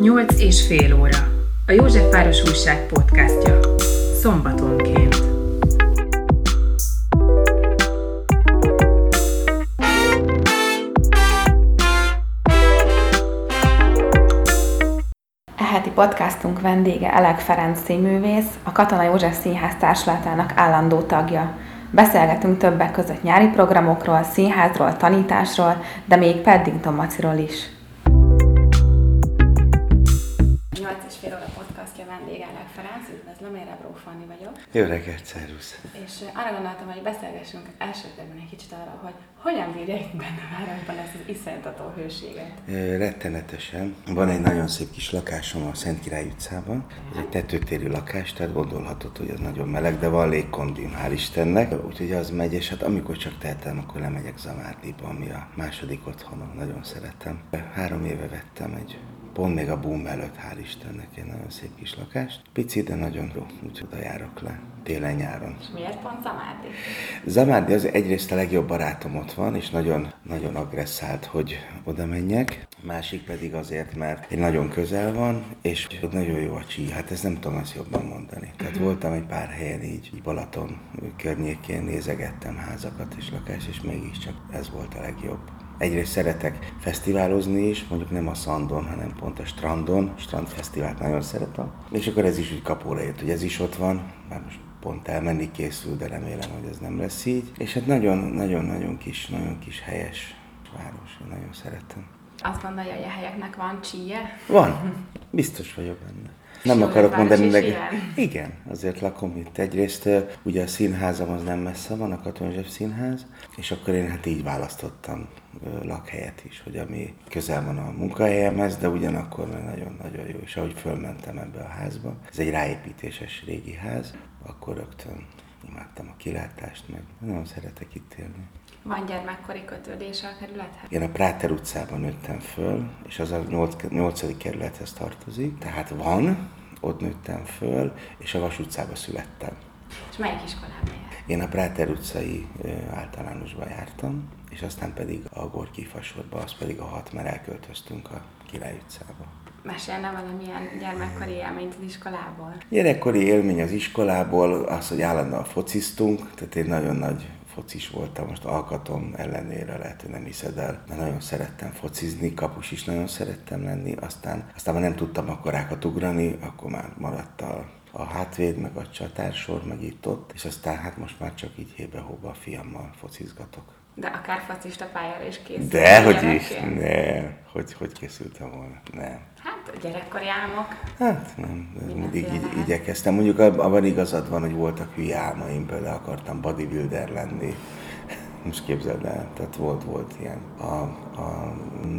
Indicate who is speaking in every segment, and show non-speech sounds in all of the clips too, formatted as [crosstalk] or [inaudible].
Speaker 1: Nyolc és fél óra. A Józsefváros Újság podcastja. Szombatonként.
Speaker 2: Eheti podcastunk vendége Elek Ferenc színművész, a Katona József Színház társulatának állandó tagja. Beszélgetünk többek között nyári programokról, színházról, tanításról, de még Paddington Maciról is.
Speaker 3: Jó reggelt, szervusz!
Speaker 2: És arra gondoltam, hogy beszélgessünk első körben egy kicsit arra, hogy hogyan bírja itt benne városban ezt az iszonyató hőséget.
Speaker 3: Rettenetesen. Van egy nagyon szép kis lakásom a Szent Király utcában. Ez egy tetőtérű lakás, tehát gondolhatod, hogy az nagyon meleg, de van légkondim, hál' Istennek. Úgyhogy az megy, és hát amikor csak tehetem, akkor lemegyek Zamárdiba, ami a második otthonom. Nagyon szeretem. Három éve vettem egy pont még a boom előtt, hál' Istennek, egy nagyon szép kis lakást. Pici, de nagyon jó, úgyhogy oda járok le télen-nyáron.
Speaker 2: És miért pont Zamárdi?
Speaker 3: Zamárdi az egyrészt a legjobb barátom ott van, és nagyon, nagyon agresszált, hogy oda menjek. Másik pedig azért, mert egy nagyon közel van, és nagyon jó a csí. Hát ezt nem tudom ezt jobban mondani. Tehát uh-huh. voltam egy pár helyen így, így Balaton környékén, nézegettem házakat és lakást, és mégiscsak ez volt a legjobb. Egyrészt szeretek fesztiválozni is, mondjuk nem a Szandon, hanem pont a Strandon. Strandfesztivált nagyon szeretem. És akkor ez is úgy kapóra jött, hogy ez is ott van. Már most pont elmenni készül, de remélem, hogy ez nem lesz így. És hát nagyon-nagyon-nagyon kis, nagyon kis helyes város, én nagyon szeretem.
Speaker 2: Azt gondolja, hogy a helyeknek van csíje?
Speaker 3: Van, biztos vagyok benne. Nem akarok mondani meg. Igen, azért lakom itt. Egyrészt ugye a színházam az nem messze van, a Katona Zsef Színház, és akkor én hát így választottam lakhelyet is, hogy ami közel van a munkahelyemhez, de ugyanakkor nagyon-nagyon jó. És ahogy fölmentem ebbe a házba, ez egy ráépítéses régi ház, akkor rögtön imádtam a kilátást, meg nagyon szeretek itt élni.
Speaker 2: Van gyermekkori kötődése a kerülethez?
Speaker 3: Én a Práter utcában nőttem föl, és az a 8. kerülethez tartozik, tehát van, ott nőttem föl, és a Vas utcába születtem.
Speaker 2: És melyik iskolában járt?
Speaker 3: Én a Práter utcai általánosba jártam, és aztán pedig a Gorki fasorba, az pedig a hat, mert elköltöztünk a Király utcába.
Speaker 2: Mesélne valamilyen gyermekkori élményt az iskolából?
Speaker 3: Gyerekkori élmény az iskolából az, hogy állandóan fociztunk, tehát én nagyon nagy focis voltam, most alkatom ellenére lehet, hogy nem hiszed el, de nagyon szerettem focizni, kapus is nagyon szerettem lenni, aztán, aztán már nem tudtam akkorákat ugrani, akkor már maradt a a hátvéd, meg a csatársor, meg itt ott, és aztán hát most már csak így hébe-hóba a fiammal focizgatok.
Speaker 2: De akár focista pályára is készült.
Speaker 3: De, hogy is, ne, hogy, hogy készültem volna, nem.
Speaker 2: Hát gyerekkori álmok.
Speaker 3: Hát nem, mindig így, igyekeztem. Mondjuk abban igazad van, hogy voltak hülye álmaim, például akartam bodybuilder lenni, most képzeld el, tehát volt, volt ilyen. A, a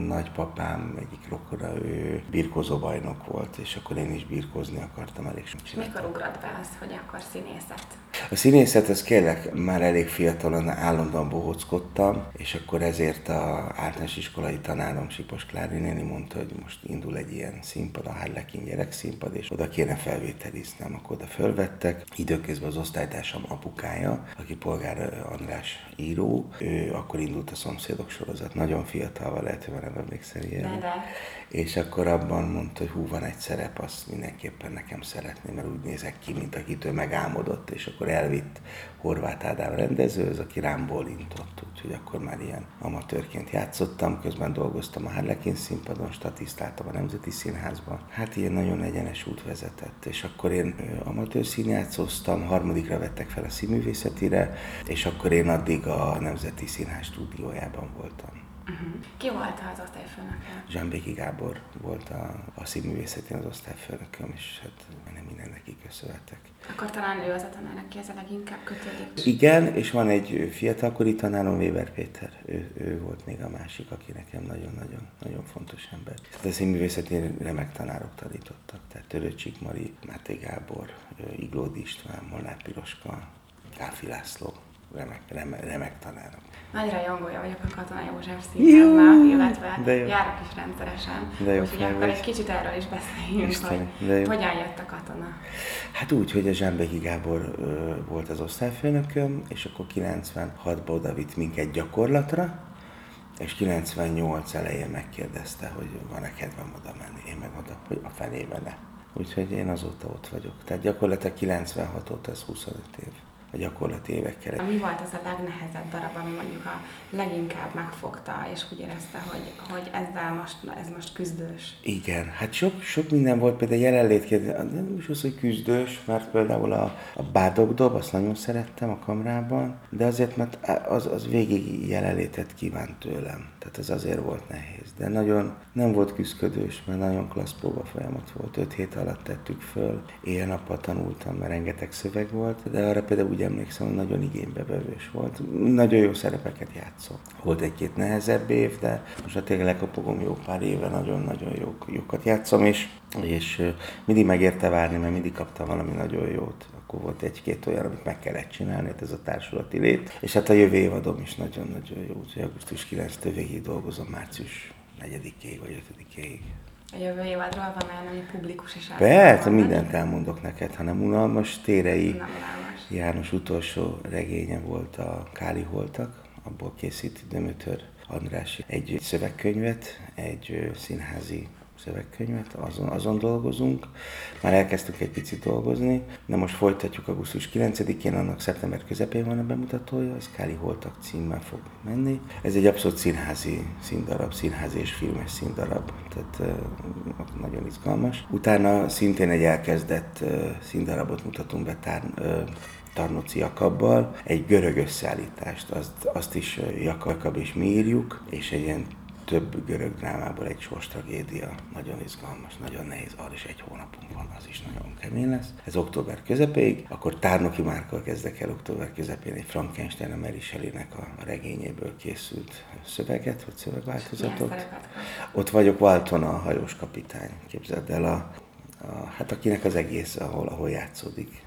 Speaker 3: nagypapám egyik rokora, ő birkozó bajnok volt, és akkor én is birkozni akartam elég
Speaker 2: sok Mikor ugrott be az, hogy akkor színészet?
Speaker 3: A színészet, ez kérlek, már elég fiatalon állandóan bohóckodtam, és akkor ezért a általános iskolai tanárom Sipos Klári néni mondta, hogy most indul egy ilyen színpad, a Harlekin gyerekszínpad, és oda kéne felvételiznem, akkor oda fölvettek. Időközben az osztálytársam apukája, aki polgár András író, ő akkor indult a szomszédok sorozat, nagyon fiatal, lehet, hogy nem emlékszel ilyen. És akkor abban mondta, hogy hú, van egy szerep, azt mindenképpen nekem szeretném, mert úgy nézek ki, mint akitől megálmodott, és akkor elvitt Horváth Ádám az, aki rám bólintott, úgyhogy akkor már ilyen amatőrként játszottam, közben dolgoztam a Harlekin színpadon, statisztáltam a Nemzeti Színházban. Hát ilyen nagyon egyenes út vezetett, és akkor én amatőr színjátszoztam, harmadikra vettek fel a színművészetire, és akkor én addig a Nemzeti Színház stúdiójában voltam.
Speaker 2: Uh-huh. Ki volt az osztályfőnök?
Speaker 3: Zsámbéki Gábor volt a, a színművészetén az osztályfőnököm, és hát nem minden neki köszönhetek.
Speaker 2: Akkor talán ő az a tanár, aki ezzel leginkább kötődik.
Speaker 3: Igen, és van egy fiatalkori tanárom, Weber Péter. Ő, ő volt még a másik, aki nekem nagyon-nagyon nagyon fontos ember. Hát a színművészetén remek tanárok tanítottak. Tehát Törőcsik Mari, Máté Gábor, Iglódi István, Molnár Piroska, Káfi László. Remek, remek, remek tanárok.
Speaker 2: Nagy rajongója vagyok a Katona József színháznak, illetve de jó. járok is rendszeresen. De jó, Úgyhogy akkor egy kicsit erről is beszéljünk, Isteni, hogy hogyan jött a katona.
Speaker 3: Hát úgy, hogy a Zsámbeki Gábor ö, volt az osztályfőnököm, és akkor 96-ban oda vitt minket gyakorlatra, és 98 elején megkérdezte, hogy van-e kedvem oda menni. Én meg oda, hogy a fenébe ne. Úgyhogy én azóta ott vagyok. Tehát gyakorlatilag 96 óta ez 25 év a gyakorlati évekkel.
Speaker 2: Mi volt az a legnehezebb darab, ami mondjuk a leginkább megfogta, és úgy érezte, hogy, hogy ezzel most, ez most küzdős?
Speaker 3: Igen, hát sok, sok minden volt, például jelenlétként, nem is az, hogy küzdős, mert például a, a bádogdob, azt nagyon szerettem a kamrában, de azért, mert az, az végig jelenlétet kívánt tőlem. Tehát ez azért volt nehéz. De nagyon nem volt küzdködős, mert nagyon klassz próba folyamat volt. Öt hét alatt tettük föl, éjjel-nappal tanultam, mert rengeteg szöveg volt, de arra például úgy úgy emlékszem, hogy nagyon igénybevevős volt. Nagyon jó szerepeket játszok. Volt egy-két nehezebb év, de most a tényleg lekapogom jó pár éve, nagyon-nagyon jó, jókat játszom, és, és mindig megérte várni, mert mindig kaptam valami nagyon jót akkor volt egy-két olyan, amit meg kellett csinálni, hát ez a társulati lét. És hát a jövő évadom is nagyon-nagyon jó, úgyhogy augusztus 9-től végig dolgozom március 4-ig vagy 5-ig.
Speaker 2: A jövő évadról van olyan, ami publikus is
Speaker 3: Persze, mindent elmondok neked, hanem unalmas térei. Nem János utolsó regénye volt a Káli Holtak, abból készít Dömötör András egy szövegkönyvet, egy színházi szövegkönyvet, azon, azon dolgozunk. Már elkezdtük egy picit dolgozni, de most folytatjuk augusztus 9-én, annak szeptember közepén van a bemutatója, az Káli Holtak címmel fog menni. Ez egy abszolút színházi színdarab, színházi és filmes színdarab, tehát uh, nagyon izgalmas. Utána szintén egy elkezdett uh, színdarabot mutatunk be tár, uh, Tarnoci Jakabbal, egy görög összeállítást, azt, azt is Jakab és mi írjuk, és egy ilyen több görög drámából egy sors tragédia, nagyon izgalmas, nagyon nehéz, arra is egy hónapunk van, az is nagyon kemény lesz. Ez október közepéig, akkor Tárnoki Márkkal kezdek el október közepén egy Frankenstein a Mary Shelley-nek a regényéből készült szöveget, vagy szövegváltozatot. Ott vagyok Walton, a hajós kapitány, képzeld el, a, a, hát akinek az egész, ahol, ahol játszódik,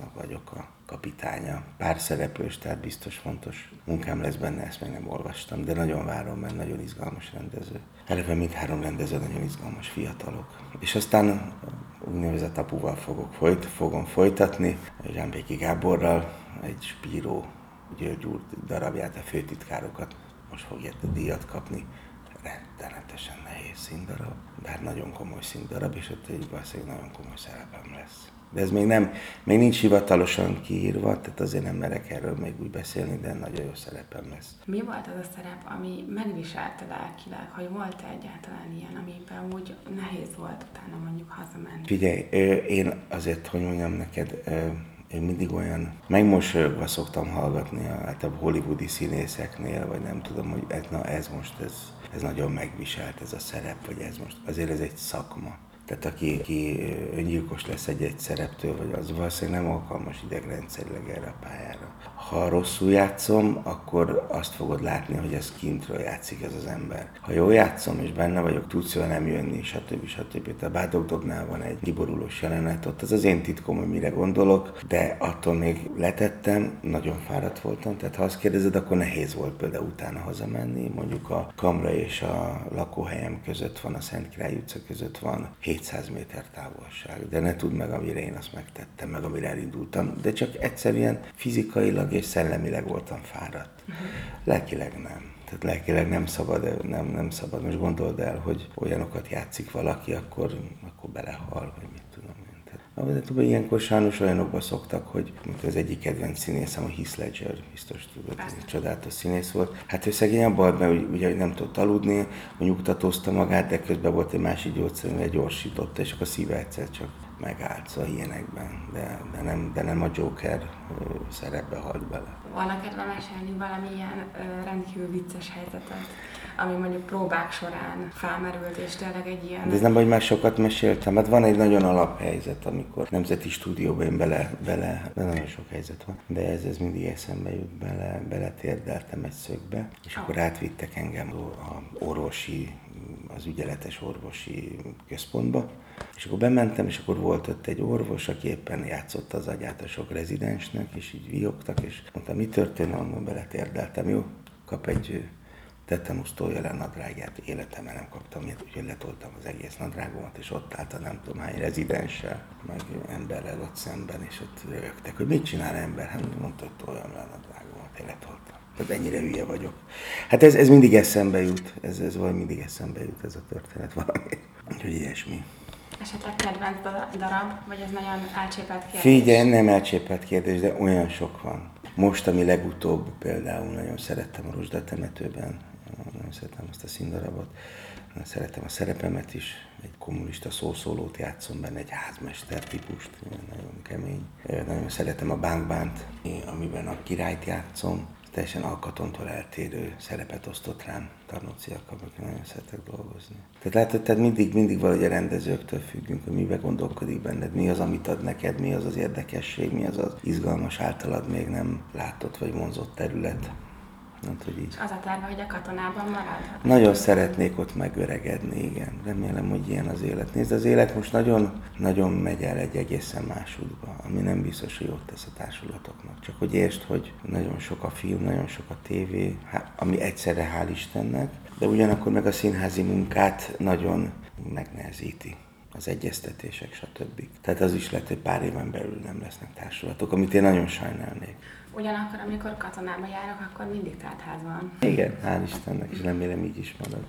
Speaker 3: annak vagyok a kapitánya, pár szereplős, tehát biztos fontos munkám lesz benne, ezt még nem olvastam, de nagyon várom, mert nagyon izgalmas rendező. Eleve mindhárom rendező nagyon izgalmas fiatalok. És aztán úgynevezett apuval fogok folyt, fogom folytatni, Zsámbéki Gáborral, egy Spíró György úr darabját, a főtitkárokat most fogja a díjat kapni. Rettenetesen nehéz színdarab, bár nagyon komoly színdarab, és ott egy valószínűleg nagyon komoly szerepem lesz de ez még nem, még nincs hivatalosan kiírva, tehát azért nem merek erről még úgy beszélni, de nagyon jó szerepem lesz.
Speaker 2: Mi volt az a szerep, ami megviselte lelkileg, hogy volt-e egyáltalán ilyen, amiben úgy nehéz volt utána mondjuk hazamenni?
Speaker 3: Figyelj, én azért, hogy mondjam neked, én mindig olyan megmosolyogva szoktam hallgatni a általában hollywoodi színészeknél, vagy nem tudom, hogy ez, na ez most, ez, ez nagyon megviselt ez a szerep, vagy ez most, azért ez egy szakma tehát aki, aki öngyilkos lesz egy-egy szereptől, vagy az valószínűleg nem alkalmas idegrendszerileg erre a pályára. Ha rosszul játszom, akkor azt fogod látni, hogy ez kintről játszik ez az ember. Ha jól játszom, és benne vagyok, tudsz jól nem jönni, stb. stb. A Bádogdobnál van egy kiborulós jelenet, ott az az én titkom, hogy mire gondolok, de attól még letettem, nagyon fáradt voltam, tehát ha azt kérdezed, akkor nehéz volt például utána hazamenni. Mondjuk a Kamra és a lakóhelyem között van, a Szent Király utca között van 700 méter távolság, de ne tudd meg, amire én azt megtettem, meg amire elindultam, de csak egyszerűen fizikailag és szellemileg voltam fáradt. Uh-huh. Lelkileg nem. Tehát lelkileg nem szabad, nem, nem szabad. Most gondold el, hogy olyanokat játszik valaki, akkor, akkor belehal, vagy mit tudom, ilyenkor sajnos olyanokba szoktak, hogy mint az egyik kedvenc színészem, a Heath Ledger, biztos tudod, egy csodálatos színész volt. Hát ő szegény abban, mert ugye nem tudott aludni, hogy nyugtatózta magát, de közben volt egy másik gyógyszer, egy gyorsította, és akkor a szíve egyszer csak megállt, szóval ilyenekben, de, de, nem, de nem a Joker szerepbe halt bele.
Speaker 2: Van kedve mesélni valamilyen rendkívül vicces helyzetet, ami mondjuk próbák során felmerült, és tényleg egy ilyen...
Speaker 3: De ez nem, hogy már sokat meséltem, hát van egy nagyon alaphelyzet, amikor nemzeti stúdióban én bele, bele, de nagyon sok helyzet van, de ez, ez mindig eszembe jut, bele, beletérdeltem egy szögbe, és oh. akkor átvittek engem a orvosi, az ügyeletes orvosi központba, és akkor bementem, és akkor volt ott egy orvos, aki éppen játszott az agyát a sok rezidensnek, és így viogtak, és mondta, mi történt, onnan beletérdeltem, jó? Kap egy tetanus tolja le nadrágját, életemben nem kaptam ilyet, úgyhogy letoltam az egész nadrágomat, és ott állt a nem tudom hány rezidenssel, meg emberrel ott szemben, és ott rögtek, hogy mit csinál ember, hát mondta, hogy toljam le a nadrágomat, én letoltam. hogy ennyire hülye vagyok. Hát ez, ez mindig eszembe jut, ez, ez vagy mindig eszembe jut ez a történet valami. Úgyhogy ilyesmi.
Speaker 2: Esetleg kedvenc darab, vagy ez nagyon elcsépelt kérdés?
Speaker 3: Figyelj, nem elcsépelt kérdés, de olyan sok van. Most, ami legutóbb például nagyon szerettem a Rozsdatemetőben, nagyon szeretem azt a színdarabot, szeretem a szerepemet is, egy kommunista szószólót játszom benne, egy házmester típust, nagyon kemény. Nagyon szeretem a bánkbánt, amiben a királyt játszom, teljesen alkatontól eltérő szerepet osztott rám Tarnóci Jakab, aki nagyon szeretek dolgozni. Tehát látod, tehát mindig, mindig valahogy a rendezőktől függünk, hogy mibe gondolkodik benned, mi az, amit ad neked, mi az az érdekesség, mi az az izgalmas általad még nem látott vagy vonzott terület.
Speaker 2: Hát, hogy így. Az a terve, hogy a katonában marad?
Speaker 3: Nagyon szeretnék ott megöregedni, igen. Remélem, hogy ilyen az élet. Nézd, az élet most nagyon, nagyon megy el egy egészen más útba, ami nem biztos, hogy ott tesz a társulatoknak. Csak hogy értsd, hogy nagyon sok a film, nagyon sok a tévé, ami egyszerre hál' Istennek, de ugyanakkor meg a színházi munkát nagyon megnehezíti az egyeztetések, stb. Tehát az is lehet, hogy pár éven belül nem lesznek társulatok, amit én nagyon sajnálnék.
Speaker 2: Ugyanakkor, amikor katonába járok, akkor mindig ház van.
Speaker 3: Igen, hál' Istennek, és remélem így is marad.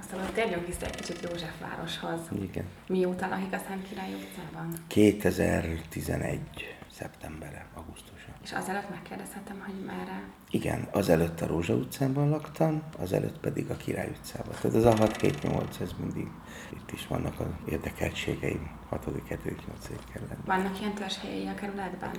Speaker 2: Aztán térjünk vissza egy kicsit Józsefvároshoz.
Speaker 3: Igen.
Speaker 2: Mióta lakik a Szent Király utcában?
Speaker 3: 2011 szeptembere, augusztusa.
Speaker 2: És azelőtt megkérdezhetem, hogy merre?
Speaker 3: Igen, azelőtt a Rózsa utcában laktam, azelőtt pedig a Király utcában. Tehát az a 6-7-8, ez mindig is vannak az érdekeltségeim, 6. 7. 8. kerületben.
Speaker 2: Vannak ilyen törzshelyei a kerületben?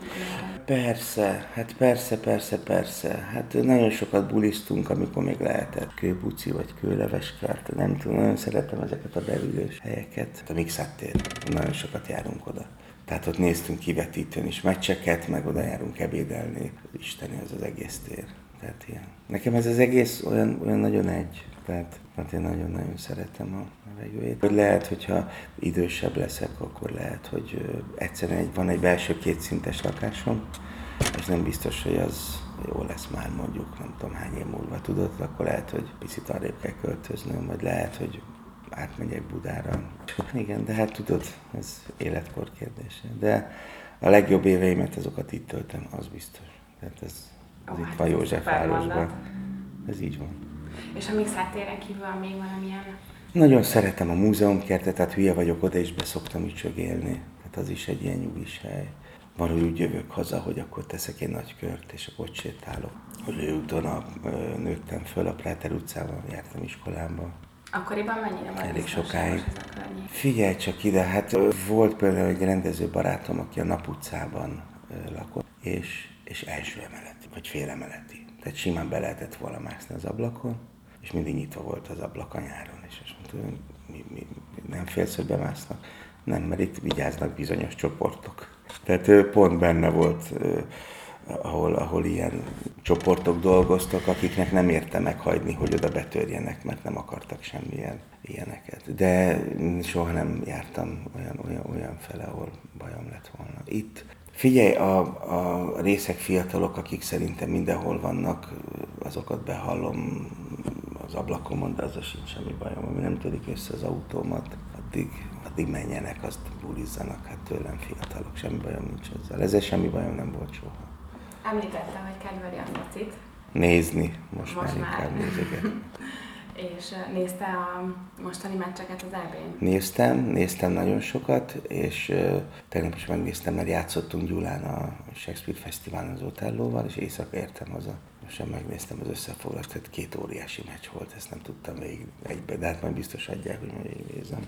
Speaker 3: Persze, hát persze, persze, persze. Hát nagyon sokat bulisztunk, amikor még lehetett kőbuci vagy kőleveskert. Nem tudom, nagyon szeretem ezeket a beülős helyeket. A Mixát tér, nagyon sokat járunk oda. Tehát ott néztünk kivetítőn is meccseket, meg oda járunk ebédelni. Isteni az az egész tér. Tehát ilyen. Nekem ez az egész olyan, olyan nagyon egy. Tehát hát én nagyon-nagyon szeretem a levegőjét. Hogy lehet, hogyha idősebb leszek, akkor lehet, hogy egyszerűen egy, van egy belső kétszintes lakásom, és nem biztos, hogy az jó lesz már mondjuk, nem tudom hány év múlva tudod, akkor lehet, hogy picit arrébb kell költöznöm, vagy lehet, hogy átmegyek Budára. Igen, de hát tudod, ez életkor kérdése. De a legjobb éveimet azokat itt töltem, az biztos. Tehát ez, ez oh, itt hát van Józsefvárosban. Ez így van.
Speaker 2: És a Mixát téren kívül még valamilyen?
Speaker 3: Nagyon szeretem a múzeumkertet, tehát hülye vagyok, oda is beszoktam ücsögélni. Tehát az is egy ilyen nyugis hely. Valahogy úgy jövök haza, hogy akkor teszek egy nagy kört, és akkor ott sétálok. Hogy úton a, nőttem föl, a Práter utcában jártam iskolába,
Speaker 2: Akkoriban mennyire volt
Speaker 3: Elég sokáig. Figyelj csak ide, hát volt például egy rendező barátom, aki a Nap utcában lakott, és, és első emeleti, vagy fél emeleti. Tehát simán be lehetett volna mászni az ablakon, és mindig nyitva volt az ablak a nyáron, és azt mondta, mi, mi, nem félsz, hogy bemásznak? Nem, mert itt vigyáznak bizonyos csoportok. Tehát pont benne volt ahol, ahol ilyen csoportok dolgoztak, akiknek nem érte meghagyni, hogy oda betörjenek, mert nem akartak semmilyen ilyeneket. De soha nem jártam olyan, olyan, olyan fele, ahol bajom lett volna. Itt Figyelj, a, a részek fiatalok, akik szerintem mindenhol vannak, azokat behallom az ablakomon, de az sincs semmi bajom. Ami nem törik össze az autómat, addig, addig menjenek, azt bulizzanak, hát tőlem fiatalok, semmi bajom nincs ezzel. Ezzel semmi bajom nem volt soha.
Speaker 2: Említette, hogy kedveli a focit.
Speaker 3: Nézni, most, most már, már. inkább. [laughs]
Speaker 2: és nézte a mostani meccseket az eb
Speaker 3: Néztem, néztem nagyon sokat, és uh, tegnap is megnéztem, mert játszottunk Gyulán a Shakespeare Fesztiválon az Otellóval, és éjszaka értem haza. Most megnéztem az összefoglalást, tehát két óriási meccs volt, ezt nem tudtam végig egybe, de hát majd biztos adják, hogy végignézem.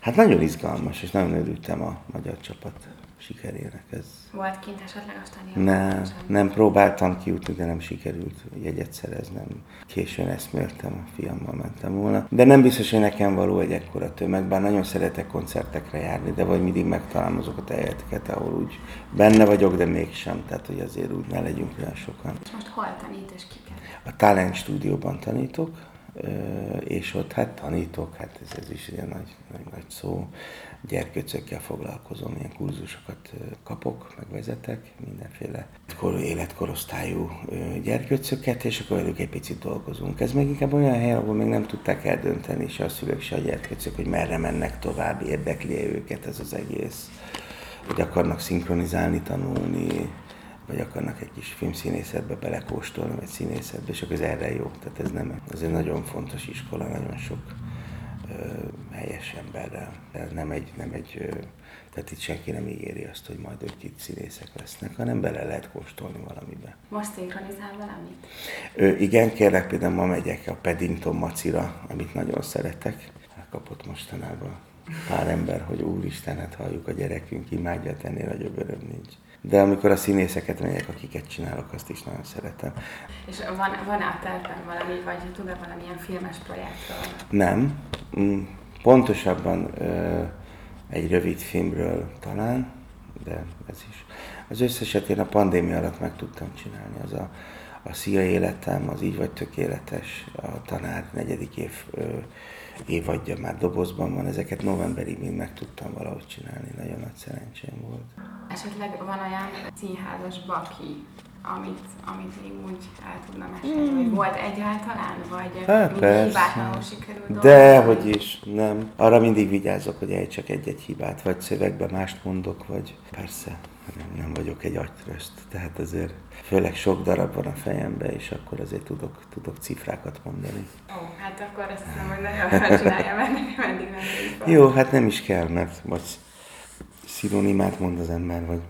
Speaker 3: Hát nagyon izgalmas, és nagyon örültem a magyar csapat sikerének. Ez...
Speaker 2: Volt kint esetleg a stadion?
Speaker 3: Nem, nem próbáltam kijutni, de nem sikerült jegyet szereznem. Későn eszméltem, a fiammal mentem volna. De nem biztos, hogy nekem való egy ekkora tömeg, bár nagyon szeretek koncertekre járni, de vagy mindig megtalálom azokat a helyeteket, ahol úgy benne vagyok, de mégsem. Tehát, hogy azért úgy ne legyünk olyan sokan.
Speaker 2: És most hol tanít és kiket?
Speaker 3: A Talent stúdióban tanítok, és ott hát tanítok, hát ez, ez is ilyen nagy, nagy, nagy szó, gyerkőcökkel foglalkozom, ilyen kurzusokat kapok, megvezetek, mindenféle életkorosztályú gyerkőcöket, és akkor velük egy picit dolgozunk. Ez még inkább olyan hely, ahol még nem tudták eldönteni se a szülők, se a gyerkőcök, hogy merre mennek tovább, érdekli -e őket ez az egész, hogy akarnak szinkronizálni, tanulni, vagy akarnak egy kis filmszínészetbe belekóstolni, vagy színészetbe, és akkor ez erre jó. Tehát ez nem, ez egy nagyon fontos iskola, nagyon sok ö, helyes emberrel. Ez nem egy, nem egy ö, tehát itt senki nem ígéri azt, hogy majd ők itt színészek lesznek, hanem bele lehet kóstolni valamibe.
Speaker 2: Most szinkronizál valamit?
Speaker 3: Ö, igen, kérlek, például ma megyek a Paddington macira, amit nagyon szeretek. Elkapott mostanában pár ember, hogy úristen, hát halljuk a gyerekünk, imádja, ennél nagyobb öröm nincs. De amikor a színészeket megyek, akiket csinálok, azt is nagyon szeretem.
Speaker 2: És van, van a tervben valami, vagy tud-e valamilyen filmes projektről?
Speaker 3: Nem. Mm, Pontosabban egy rövid filmről talán, de ez is. Az összeset én a pandémia alatt meg tudtam csinálni. Az a, a Szia Életem, az Így vagy Tökéletes, a tanár negyedik év ö, évadja már dobozban van, ezeket novemberig mind meg tudtam valahogy csinálni, nagyon nagy szerencsém volt.
Speaker 2: Esetleg van olyan színházas baki, amit, amit még úgy el tudna mesélni, hmm. hogy volt egyáltalán, vagy
Speaker 3: hát,
Speaker 2: hibátlanul sikerült
Speaker 3: De, hogy is, nem. Arra mindig vigyázok, hogy csak egy-egy hibát, vagy szövegben mást mondok, vagy persze, nem, nem vagyok egy agytröszt, tehát azért főleg sok darab van a fejemben, és akkor azért tudok, tudok cifrákat mondani.
Speaker 2: Ó, hát akkor azt hiszem, hogy nagyon csinálja, mert meddig nem
Speaker 3: Jó, hát nem is kell, mert vagy szinonimát mond az ember, vagy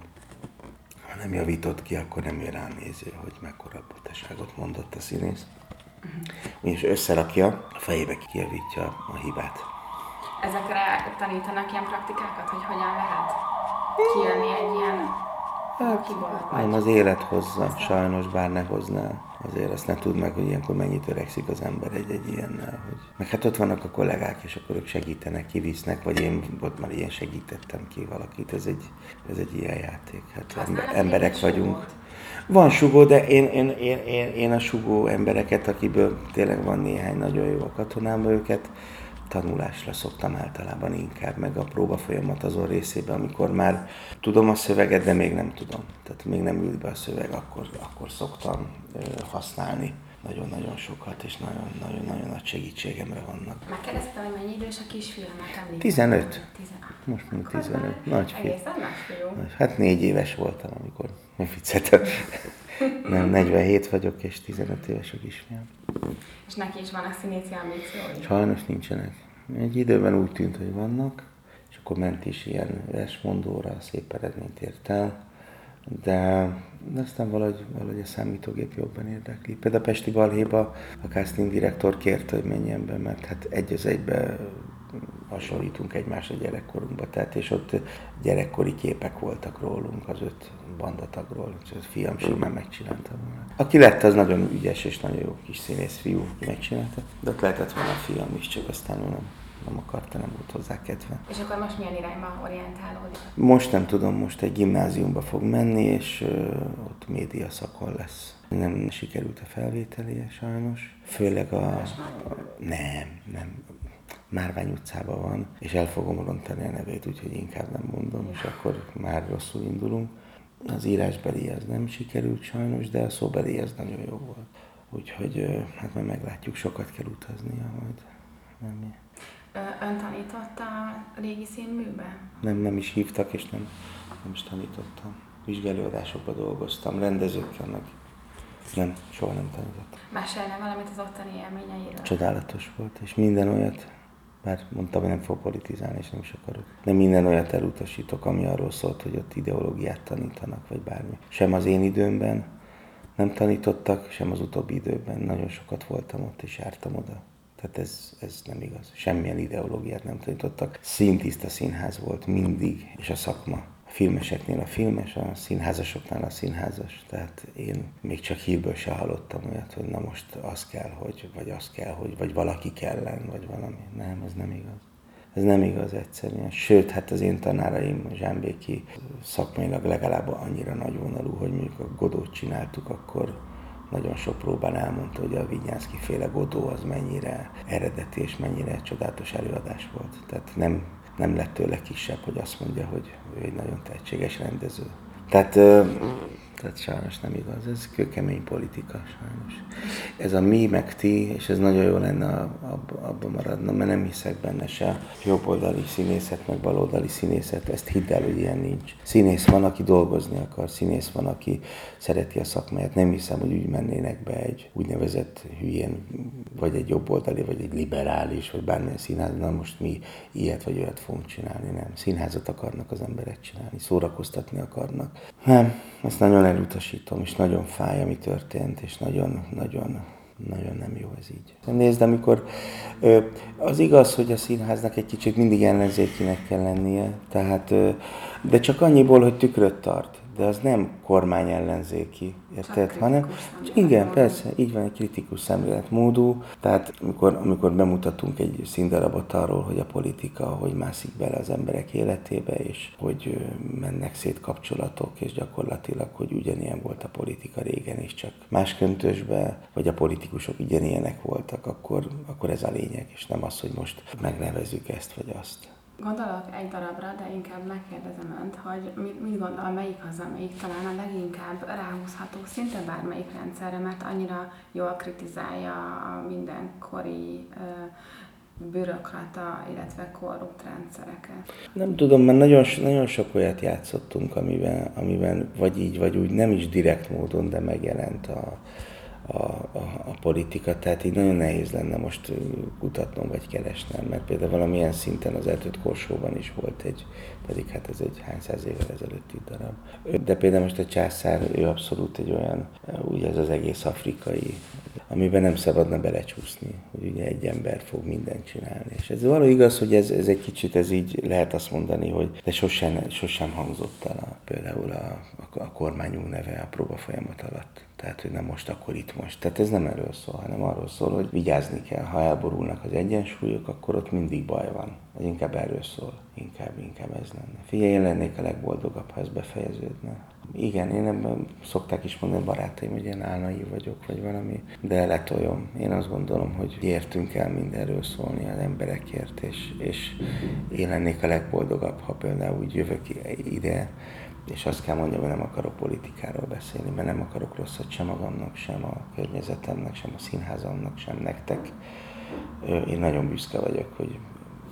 Speaker 3: nem javított ki, akkor nem jön ránéző, hogy mekkora butaságot mondott a színész. Uh-huh. És összerakja, a fejébe kijavítja a hibát.
Speaker 2: Ezekre tanítanak ilyen praktikákat, hogy hogyan lehet kijönni egy ilyen
Speaker 3: Hát, nem, az élet hozza, sajnos, bár ne hozná. Azért azt ne tud meg, hogy ilyenkor mennyit öregszik az ember egy-egy ilyennel. Hogy... Meg hát ott vannak a kollégák, és akkor ők segítenek, kivisznek, vagy én ott már ilyen segítettem ki valakit. Ez egy, ez egy ilyen játék. Hát ember, emberek vagyunk. Van sugó, de én, én, én, én, én a sugó embereket, akiből tényleg van néhány nagyon jó a katonában, őket tanulásra szoktam általában inkább, meg a próba folyamat azon részében, amikor már tudom a szöveget, de még nem tudom. Tehát még nem ült be a szöveg, akkor, akkor szoktam használni nagyon-nagyon sokat, és nagyon-nagyon nagy segítségemre vannak.
Speaker 2: Megkérdeztem, hogy mennyi idős a kisfiúnak
Speaker 3: 15. Most mint 15. Nagy fiú. Nagy, hát négy éves voltam, amikor [laughs] nem vicceltem. Nem, 47 vagyok, és 15 éves a kisfiam.
Speaker 2: És neki is van a színészi ambíciói?
Speaker 3: Sajnos nincsenek. Egy időben úgy tűnt, hogy vannak, és akkor ment is ilyen versmondóra, szép eredményt ért el, de, de aztán valahogy, valahogy a számítógép jobban érdekli. Például a Pesti Balhéba a casting direktor kérte, hogy menjen be, mert hát egy az egybe hasonlítunk egymásra gyerekkorunkba, tehát és ott gyerekkori képek voltak rólunk, az öt bandatagról, úgyhogy a fiam simán megcsinálta volna. Aki lett, az nagyon ügyes és nagyon jó kis színész fiú, megcsinálta, de ott lehetett volna a fiam is, csak aztán nem, nem akarta, nem volt hozzá kedve.
Speaker 2: És akkor most milyen irányba orientálódik?
Speaker 3: Most nem tudom, most egy gimnáziumba fog menni, és uh, ott média szakon lesz. Nem sikerült a felvételie sajnos. Főleg a... a nem, nem Márvány utcában van, és el fogom rontani a nevét, úgyhogy inkább nem mondom, és akkor már rosszul indulunk. Az írásbeli az nem sikerült sajnos, de a szóbeli az nagyon jó volt. Úgyhogy hát majd meglátjuk, sokat kell utaznia majd. Nem
Speaker 2: Ön tanította a régi színműbe?
Speaker 3: Nem, nem is hívtak, és nem, nem is tanítottam. Vizsgálódásokban dolgoztam, rendezőkkel meg. Nem, soha nem tanítottam.
Speaker 2: Mesélne valamit az ottani élményeiről?
Speaker 3: Csodálatos volt, és minden olyat bár mondtam, hogy nem fog politizálni, és nem is akarok. De minden olyat elutasítok, ami arról szólt, hogy ott ideológiát tanítanak, vagy bármi. Sem az én időmben nem tanítottak, sem az utóbbi időben. Nagyon sokat voltam ott, és jártam oda. Tehát ez, ez nem igaz. Semmilyen ideológiát nem tanítottak. Szintiszta színház volt mindig, és a szakma a filmeseknél a filmes, a színházasoknál a színházas. Tehát én még csak hírből se hallottam olyat, hogy na most az kell, hogy, vagy az kell, hogy, vagy valaki kellen, vagy valami. Nem, ez nem igaz. Ez nem igaz egyszerűen. Sőt, hát az én tanáraim, Zsámbéki szakmailag legalább annyira nagyvonalú, hogy mondjuk a Godót csináltuk, akkor nagyon sok próbán elmondta, hogy a Vigyánszki féle Godó az mennyire eredeti és mennyire csodálatos előadás volt. Tehát nem nem lett tőle kisebb, hogy azt mondja, hogy ő egy nagyon tehetséges rendező. Tehát Tehát sajnos nem igaz, ez kőkemény politika sajnos. Ez a mi meg ti, és ez nagyon jó lenne abban abba maradna, mert nem hiszek benne se jobboldali színészet, meg baloldali színészet, ezt hidd el, hogy ilyen nincs. Színész van, aki dolgozni akar, színész van, aki szereti a szakmáját. Nem hiszem, hogy úgy mennének be egy úgynevezett hülyén, vagy egy jobboldali, vagy egy liberális, vagy bármilyen színház, na most mi ilyet vagy olyat fogunk csinálni, nem. Színházat akarnak az emberek csinálni, szórakoztatni akarnak. Nem, ezt nagyon elutasítom, és nagyon fáj, ami történt, és nagyon, nagyon, nagyon nem jó ez így. Nézd, amikor az igaz, hogy a színháznak egy kicsit mindig ellenzékinek kell lennie, tehát, de csak annyiból, hogy tükröt tart de az nem kormány ellenzéki, érted? Hanem, igen, persze, így van egy kritikus szemléletmódú, tehát amikor, amikor bemutatunk egy színdarabot arról, hogy a politika hogy mászik bele az emberek életébe, és hogy mennek szét kapcsolatok, és gyakorlatilag, hogy ugyanilyen volt a politika régen is, csak más köntösbe, vagy a politikusok ugyanilyenek voltak, akkor, akkor ez a lényeg, és nem az, hogy most megnevezzük ezt vagy azt.
Speaker 2: Gondolok egy darabra, de inkább megkérdezem önt, hogy mit, mit gondol, melyik az, amelyik talán a leginkább ráhúzható szinte bármelyik rendszerre, mert annyira jól kritizálja a mindenkori bürokrata, illetve korrupt rendszereket.
Speaker 3: Nem tudom, mert nagyon, nagyon sok olyat játszottunk, amiben, amiben vagy így, vagy úgy nem is direkt módon, de megjelent a, a, a, a politika, tehát így nagyon nehéz lenne most kutatnom vagy keresnem, mert például valamilyen szinten az eltött korsóban is volt egy, pedig hát ez egy hány száz évvel ezelőtti darab. De például most a császár, ő abszolút egy olyan, úgy ez az egész afrikai, amiben nem szabadna belecsúszni, hogy ugye egy ember fog mindent csinálni. És ez való igaz, hogy ez, ez egy kicsit, ez így lehet azt mondani, hogy de sosem, sosem hangzott el a, például a, a, a kormányunk neve a próba folyamat alatt. Tehát, hogy nem most, akkor itt most. Tehát ez nem erről szól, hanem arról szól, hogy vigyázni kell. Ha elborulnak az egyensúlyok, akkor ott mindig baj van. Ez inkább erről szól. Inkább, inkább ez lenne. Figyelj, én lennék a legboldogabb, ha ez befejeződne. Igen, én ebben szokták is mondani barátaim, hogy én álnai vagyok, vagy valami, de letoljom. Én azt gondolom, hogy értünk el mindenről szólni az emberekért, és, és én lennék a legboldogabb, ha például úgy jövök ide, és azt kell mondjam, hogy nem akarok politikáról beszélni, mert nem akarok rosszat sem magamnak, sem a környezetemnek, sem a színházamnak, sem nektek. Én nagyon büszke vagyok, hogy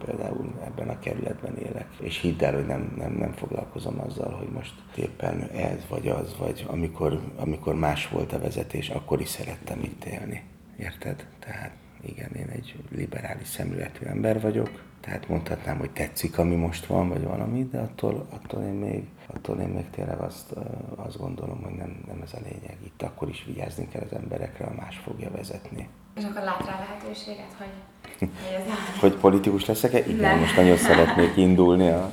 Speaker 3: például ebben a kerületben élek. És hidd el, hogy nem, nem, nem foglalkozom azzal, hogy most éppen ez vagy az, vagy amikor, amikor más volt a vezetés, akkor is szerettem itt élni. Érted? Tehát igen, én egy liberális szemléletű ember vagyok, tehát mondhatnám, hogy tetszik, ami most van, vagy valami, de attól, attól, én, még, attól én még tényleg azt, azt gondolom, hogy nem, nem ez a lényeg. Itt akkor is vigyázni kell az emberekre, a más fogja vezetni.
Speaker 2: És akkor lát rá lehetőséget, hogy, [laughs]
Speaker 3: hogy, hogy politikus leszek-e? Igen, most nagyon szeretnék indulni. A...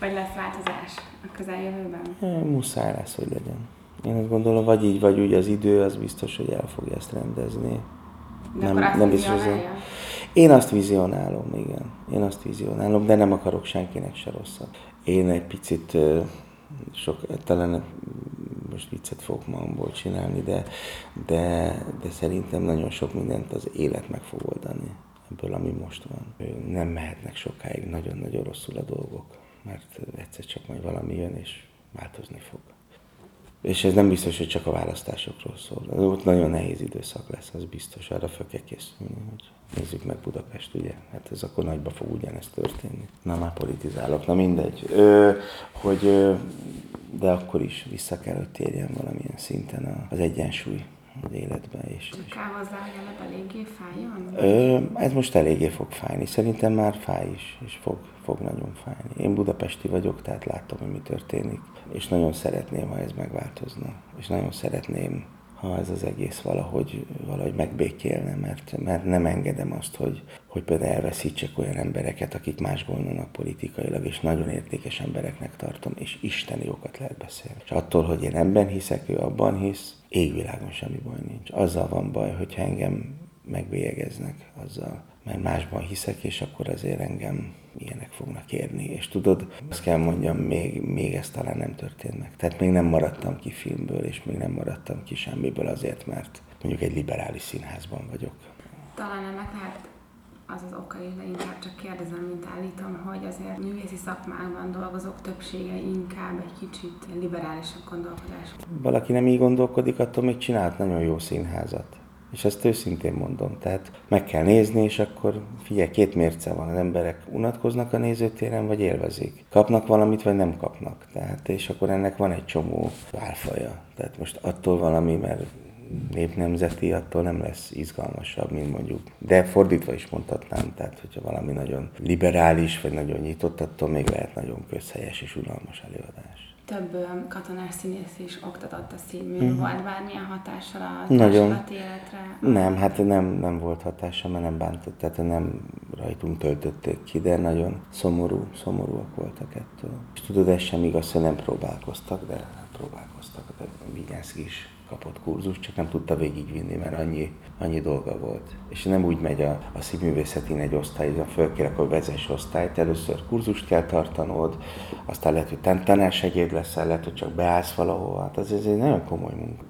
Speaker 2: Vagy lesz változás a közeljövőben?
Speaker 3: Muszáj lesz, hogy legyen. Én azt gondolom, vagy így, vagy úgy az idő, az biztos, hogy el fogja ezt rendezni.
Speaker 2: De nem, nem biztos.
Speaker 3: Én azt vizionálom, igen. Én azt vizionálom, de nem akarok senkinek se rosszat. Én egy picit sok, talán most viccet fogok magamból csinálni, de, de, de szerintem nagyon sok mindent az élet meg fog oldani ebből, ami most van. Nem mehetnek sokáig nagyon-nagyon rosszul a dolgok, mert egyszer csak majd valami jön és változni fog. És ez nem biztos, hogy csak a választásokról szól. Ott nagyon nehéz időszak lesz, az biztos, arra fel kell készülni. Hogy nézzük meg Budapest, ugye? Hát ez akkor nagyba fog ugyanezt történni. Na már politizálok, na mindegy. Ö, hogy, ö, de akkor is vissza kell, hogy térjen valamilyen szinten az egyensúly az életben. És,
Speaker 2: és... Kell hozzá, hogy eléggé fájjon?
Speaker 3: Ö, ez most eléggé fog fájni. Szerintem már fáj is, és fog, fog nagyon fájni. Én budapesti vagyok, tehát látom, hogy mi történik és nagyon szeretném, ha ez megváltozna. És nagyon szeretném, ha ez az egész valahogy, valahogy megbékélne, mert, mert nem engedem azt, hogy, hogy például elveszítsek olyan embereket, akik más gondolnak politikailag, és nagyon értékes embereknek tartom, és isteni jókat lehet beszélni. És attól, hogy én ebben hiszek, ő abban hisz, égvilágon semmi baj nincs. Azzal van baj, hogyha engem megbélyegeznek, azzal mert másban hiszek, és akkor azért engem ilyenek fognak érni. És tudod, azt kell mondjam, még, még ez talán nem történt meg. Tehát még nem maradtam ki filmből, és még nem maradtam ki semmiből azért, mert mondjuk egy liberális színházban vagyok.
Speaker 2: Talán ennek lehet az az oka is, de inkább csak kérdezem, mint állítom, hogy azért művészi szakmákban dolgozók többsége inkább egy kicsit liberálisabb gondolkodás.
Speaker 3: Valaki nem így gondolkodik, attól még csinált nagyon jó színházat. És ezt őszintén mondom. Tehát meg kell nézni, és akkor figyelj, két mérce van. Az emberek unatkoznak a nézőtéren, vagy élvezik. Kapnak valamit, vagy nem kapnak. Tehát, és akkor ennek van egy csomó válfaja. Tehát most attól valami, mert népnemzeti, attól nem lesz izgalmasabb, mint mondjuk. De fordítva is mondhatnám, tehát hogyha valami nagyon liberális, vagy nagyon nyitott, attól még lehet nagyon közhelyes és unalmas előadás
Speaker 2: több katonás színész is oktatott a színmű. Mm. Volt bármilyen hatással a Nagyon. életre?
Speaker 3: Nem, hát nem, nem volt hatása, mert nem bántott, tehát nem rajtunk töltötték ki, de nagyon szomorú, szomorúak voltak ettől. És tudod, ez sem igaz, hogy nem próbálkoztak, de próbálkoztak. De Vigyánszki is kapott kurzus, csak nem tudta végigvinni, mert annyi, annyi dolga volt. És nem úgy megy a, a színművészetén egy osztály, hogy fölkér, akkor vezess osztályt, először kurzust kell tartanod, aztán lehet, hogy tanársegéd leszel, lehet, hogy csak beállsz valahova. Hát ez, ez egy nagyon komoly munka.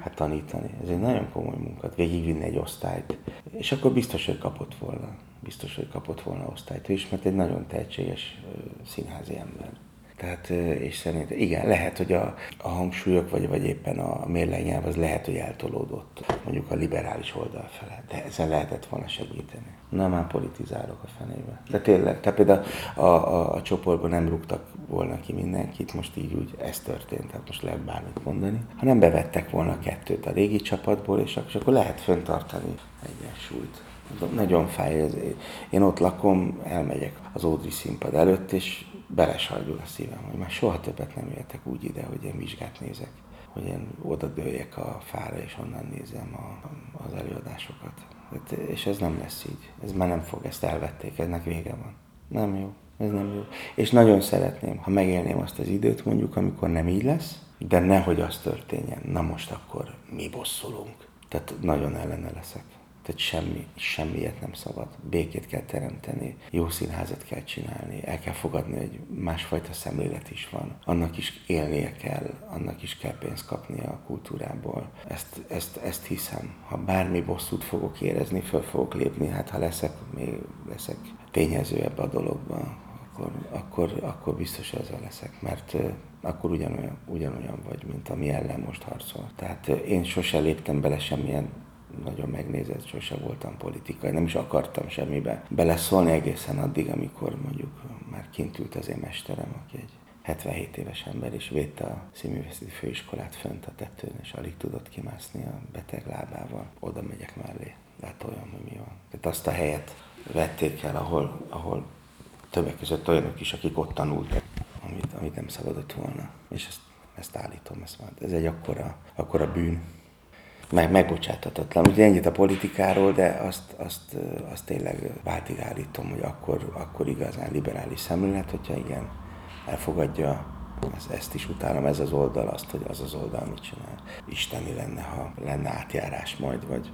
Speaker 3: Hát tanítani. Ez egy nagyon komoly munka, végigvinni egy osztályt. És akkor biztos, hogy kapott volna. Biztos, hogy kapott volna osztályt. Ő is, mert egy nagyon tehetséges színházi ember. Tehát, és szerintem igen, lehet, hogy a, a hangsúlyok, vagy, vagy éppen a mérlegnyelv az lehet, hogy eltolódott mondjuk a liberális oldal fele, de ezzel lehetett volna segíteni. Na, már politizálok a fenébe. De tényleg, tehát például a, a, a csoportban nem rúgtak volna ki mindenkit, most így úgy ez történt, tehát most lehet bármit mondani. Ha nem bevettek volna kettőt a régi csapatból, és akkor lehet föntartani egyensúlyt. Nagyon fáj ez. Én ott lakom, elmegyek az Ódri színpad előtt, és belesajgul a szívem, hogy már soha többet nem jöttek úgy ide, hogy én vizsgát nézek, hogy én oda dőljek a fára, és onnan nézem a, az előadásokat. Hát, és ez nem lesz így. Ez már nem fog, ezt elvették, ennek vége van. Nem jó, ez nem jó. És nagyon szeretném, ha megélném azt az időt mondjuk, amikor nem így lesz, de nehogy az történjen. Na most akkor mi bosszulunk. Tehát nagyon ellene leszek. Tehát semmi, semmiért nem szabad. Békét kell teremteni, jó színházat kell csinálni, el kell fogadni, hogy másfajta szemlélet is van. Annak is élnie kell, annak is kell pénzt kapni a kultúrából. Ezt, ezt, ezt hiszem. Ha bármi bosszút fogok érezni, föl fogok lépni, hát ha leszek, még leszek tényező ebbe a dologba, akkor, akkor, akkor biztos ezzel leszek, mert akkor ugyanolyan, ugyanolyan vagy, mint ami ellen most harcol. Tehát én sose léptem bele semmilyen nagyon megnézett, sose voltam politikai, nem is akartam semmibe beleszólni egészen addig, amikor mondjuk már kint ült az én mesterem, aki egy 77 éves ember, és védte a színművészeti főiskolát fönt a tetőn, és alig tudott kimászni a beteg lábával. Oda megyek mellé, olyan, hogy mi van. Tehát azt a helyet vették el, ahol, ahol többek között olyanok is, akik ott tanultak, amit, amit nem szabadott volna. És ezt, ezt állítom, ezt. Ez egy akkora, akkora bűn, meg, megbocsátatatlan. Ugye ennyit a politikáról, de azt, azt, azt tényleg váltig állítom, hogy akkor, akkor igazán liberális szemlélet, hogyha igen, elfogadja ezt, ezt is utálom, ez az oldal, azt, hogy az az oldal mit csinál. Isteni lenne, ha lenne átjárás majd, vagy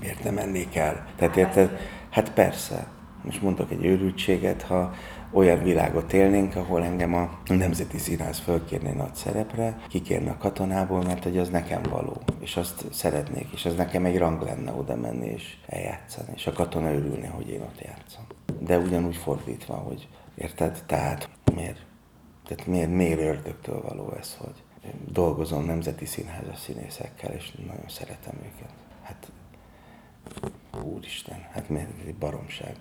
Speaker 3: miért nem mennék el. Tehát érted? Hát persze. Most mondok egy őrültséget, ha olyan világot élnénk, ahol engem a Nemzeti Színház fölkérné nagy szerepre, kikérne a katonából, mert hogy az nekem való, és azt szeretnék, és az nekem egy rang lenne oda menni és eljátszani, és a katona örülne, hogy én ott játszom. De ugyanúgy fordítva, hogy érted? Tehát miért? Tehát miért, miért ördögtől való ez, hogy dolgozom nemzeti színházas színészekkel, és nagyon szeretem őket. Hát, úristen, hát miért baromság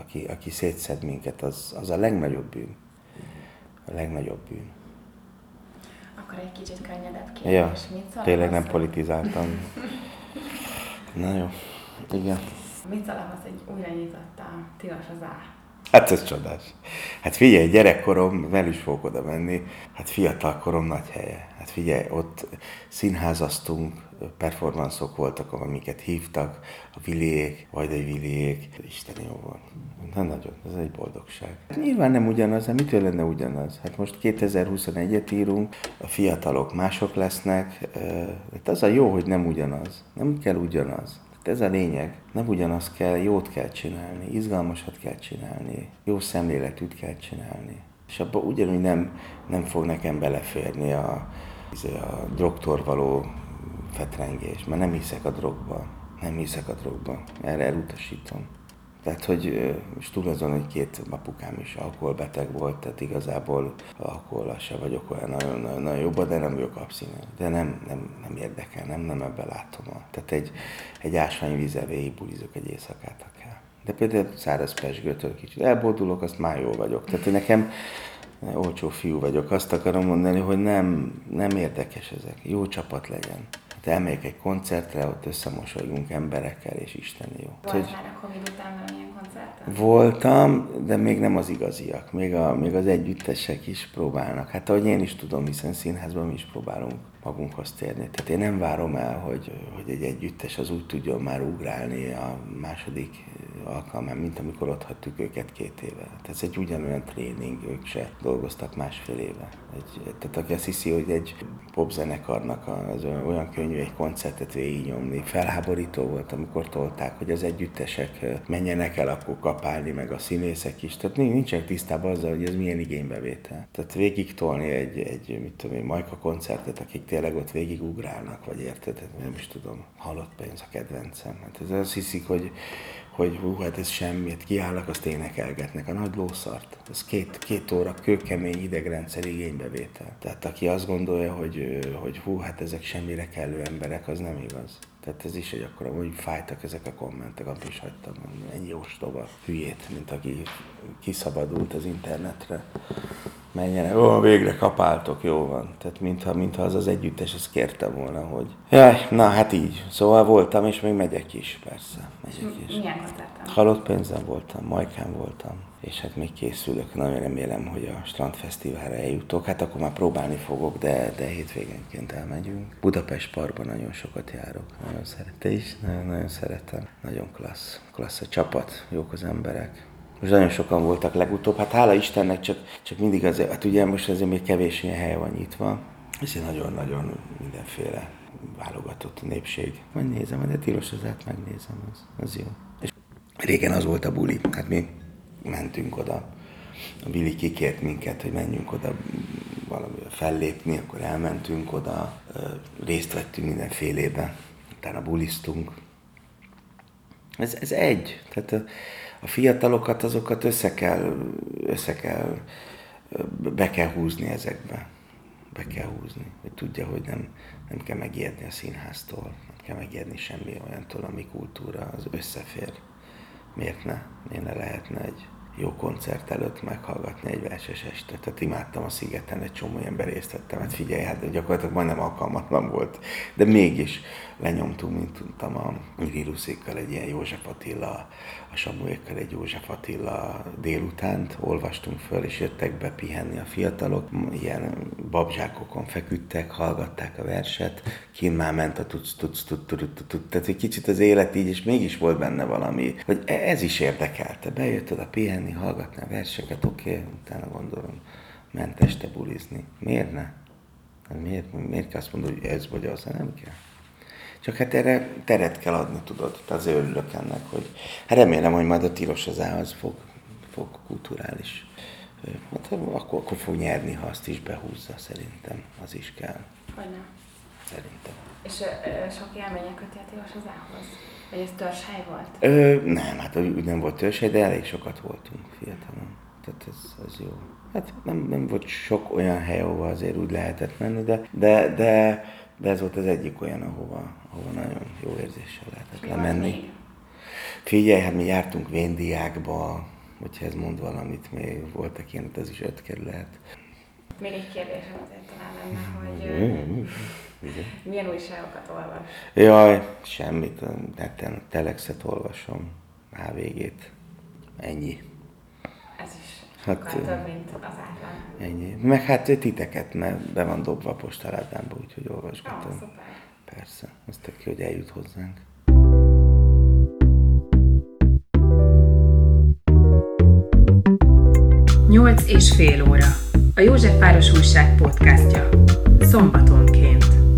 Speaker 3: aki, aki szétszed minket, az, az a legnagyobb bűn. A legnagyobb bűn.
Speaker 2: Akkor egy kicsit könnyedebb kérdés. Ja,
Speaker 3: Mit tényleg nem politizáltam. Na jó, igen.
Speaker 2: Mit szalagolsz, hogy újra nyitott a Tilos az Á?
Speaker 3: Hát ez csodás. Hát figyelj, gyerekkorom, nem is fogok oda menni, hát fiatalkorom nagy helye. Hát figyelj, ott színházaztunk, performanszok voltak, amiket hívtak, a Viliék, egy Viliék. Isten jó volt. Na nagyon, ez egy boldogság. Nyilván nem ugyanaz, de mitől lenne ugyanaz? Hát most 2021-et írunk, a fiatalok mások lesznek, hát az a jó, hogy nem ugyanaz. Nem kell ugyanaz. Hát ez a lényeg. Nem ugyanaz kell, jót kell csinálni, izgalmasat kell csinálni, jó szemléletűt kell csinálni. És abban ugyanúgy nem, nem fog nekem beleférni a, a drogtól való fetrengés, mert nem hiszek a drogba. Nem hiszek a drogba. Erre elutasítom. Tehát, hogy most túl azon, hogy két apukám is alkoholbeteg volt, tehát igazából alkohola se vagyok olyan nagyon, nagyon, nagyon jobban, de nem vagyok abszinent. De nem, nem, nem érdekel, nem, nem ebben látom. A, tehát egy, egy ásványvízzel végigbulizok egy éjszakát, kell. De például száraz pesgőtől kicsit elbordulok, azt már jól vagyok. Tehát nekem olcsó fiú vagyok, azt akarom mondani, hogy nem, nem érdekes ezek. Jó csapat legyen. Hát elmegyek egy koncertre, ott összemosolygunk emberekkel, és Isten jó.
Speaker 2: Volt hogy... már a Covid után valamilyen koncerten?
Speaker 3: Voltam, de még nem az igaziak. Még, a, még az együttesek is próbálnak. Hát ahogy én is tudom, hiszen színházban mi is próbálunk magunkhoz térni. Tehát én nem várom el, hogy, hogy egy együttes az úgy tudjon már ugrálni a második alkalmán, mint amikor ott hagytuk őket két éve. Tehát ez egy ugyanolyan tréning, ők se dolgoztak másfél éve. Egy, tehát aki azt hiszi, hogy egy popzenekarnak az olyan könnyű egy koncertet végignyomni, felháborító volt, amikor tolták, hogy az együttesek menjenek el akkor kapálni, meg a színészek is. Tehát nincsenek tisztában azzal, hogy ez milyen igénybevétel. Tehát végig tolni egy, egy mit tudom én, Majka koncertet, akik tényleg ott végigugrálnak, vagy érted? Nem is tudom, halott pénz a kedvencem. Hát ez azt hiszik, hogy hogy hú, hát ez semmit, kiállnak, azt énekelgetnek a nagy lószart. Ez két, két óra kőkemény idegrendszer igénybevétel. Tehát aki azt gondolja, hogy, hogy hú, hát ezek semmire kellő emberek, az nem igaz. Tehát ez is egy akkor, hogy fájtak ezek a kommentek, amit is hagytam, ennyi ostoba hülyét, mint aki kiszabadult az internetre menjenek, ó, végre kapáltok, jó van. Tehát mintha, mintha az az együttes ezt kérte volna, hogy jaj, na hát így. Szóval voltam, és még megyek is, persze. Megyek
Speaker 2: is. Milyen koncerten?
Speaker 3: Halott pénzem voltam, Majkán voltam, és hát még készülök. Nagyon remélem, hogy a Strandfesztiválra eljutok. Hát akkor már próbálni fogok, de, de hétvégenként elmegyünk. Budapest Parkban nagyon sokat járok. Nagyon szeretem is, nagyon, nagyon szeretem. Nagyon klassz. Klassz a csapat, jók az emberek most nagyon sokan voltak legutóbb, hát hála Istennek csak, csak mindig az, hát ugye most azért még kevés ilyen hely van nyitva, és nagyon-nagyon mindenféle válogatott népség. Majd nézem, de tilos az át megnézem, az, az jó. És régen az volt a buli, hát mi mentünk oda. A Billy kikért minket, hogy menjünk oda valami fellépni, akkor elmentünk oda, részt vettünk mindenfélében, utána buliztunk. Ez, ez egy. Tehát a fiatalokat, azokat össze kell, össze kell, be kell húzni ezekbe. Be kell húzni, hogy tudja, hogy nem, nem kell megijedni a színháztól, nem kell megijedni semmi olyantól, ami kultúra, az összefér. Miért ne? Miért ne lehetne egy jó koncert előtt meghallgatni egy verses este. Tehát imádtam a szigeten, egy csomó ember részt vettem. Hát figyelj, hát gyakorlatilag majdnem alkalmatlan volt. De mégis lenyomtunk, mint tudtam, a Iriluszékkal egy ilyen József Attila, a Samuékkal egy József Attila délutánt, olvastunk föl, és jöttek be pihenni a fiatalok. Ilyen babzsákokon feküdtek, hallgatták a verset, kint már ment a tudsz, tudsz, tudsz, tudsz, tehát egy kicsit az élet így, és mégis volt benne valami, hogy e- ez is érdekelte. Bejött oda pihenni, hallgatni a verseket, oké, okay, utána gondolom, ment este bulizni. Miért ne? Hát miért, miért kell azt mondani, hogy ez vagy az, nem kell? Csak hát erre teret kell adni, tudod. Tehát azért örülök ennek, hogy hát remélem, hogy majd a tilos az az fog, fog kulturális. Hát akkor, akkor fog nyerni, ha azt is behúzza, szerintem. Az is kell.
Speaker 2: Hogy nem?
Speaker 3: Szerintem.
Speaker 2: És ö, sok élménye köti a tilos az ához? Vagy ez törzshely volt?
Speaker 3: Ö, nem, hát úgy nem volt törzshely, de elég sokat voltunk fiatalon. Tehát ez, ez jó. Hát nem, nem volt sok olyan hely, ahova azért úgy lehetett menni, de, de, de, de ez volt az egyik olyan, ahova, ahova nagyon jó érzéssel lehetett lemenni. Figyelj, hát mi jártunk Véndiákba, hogyha ez mond valamit, még voltak ilyen, ez is öt kerület.
Speaker 2: Még egy kérdésem azért talán lenne, hogy igen. milyen újságokat olvas?
Speaker 3: Jaj, semmit, neten a telexet olvasom, HVG-t, ennyi.
Speaker 2: Ez is hát, több, mint az átlag.
Speaker 3: Ennyi. Meg hát titeket, mert be van dobva a postaládámba, úgyhogy olvasgatom.
Speaker 2: Oh,
Speaker 3: Persze, az tök ki, hogy eljut hozzánk.
Speaker 1: Nyolc és fél óra. A Józsefváros Újság podcastja. Szombatonként.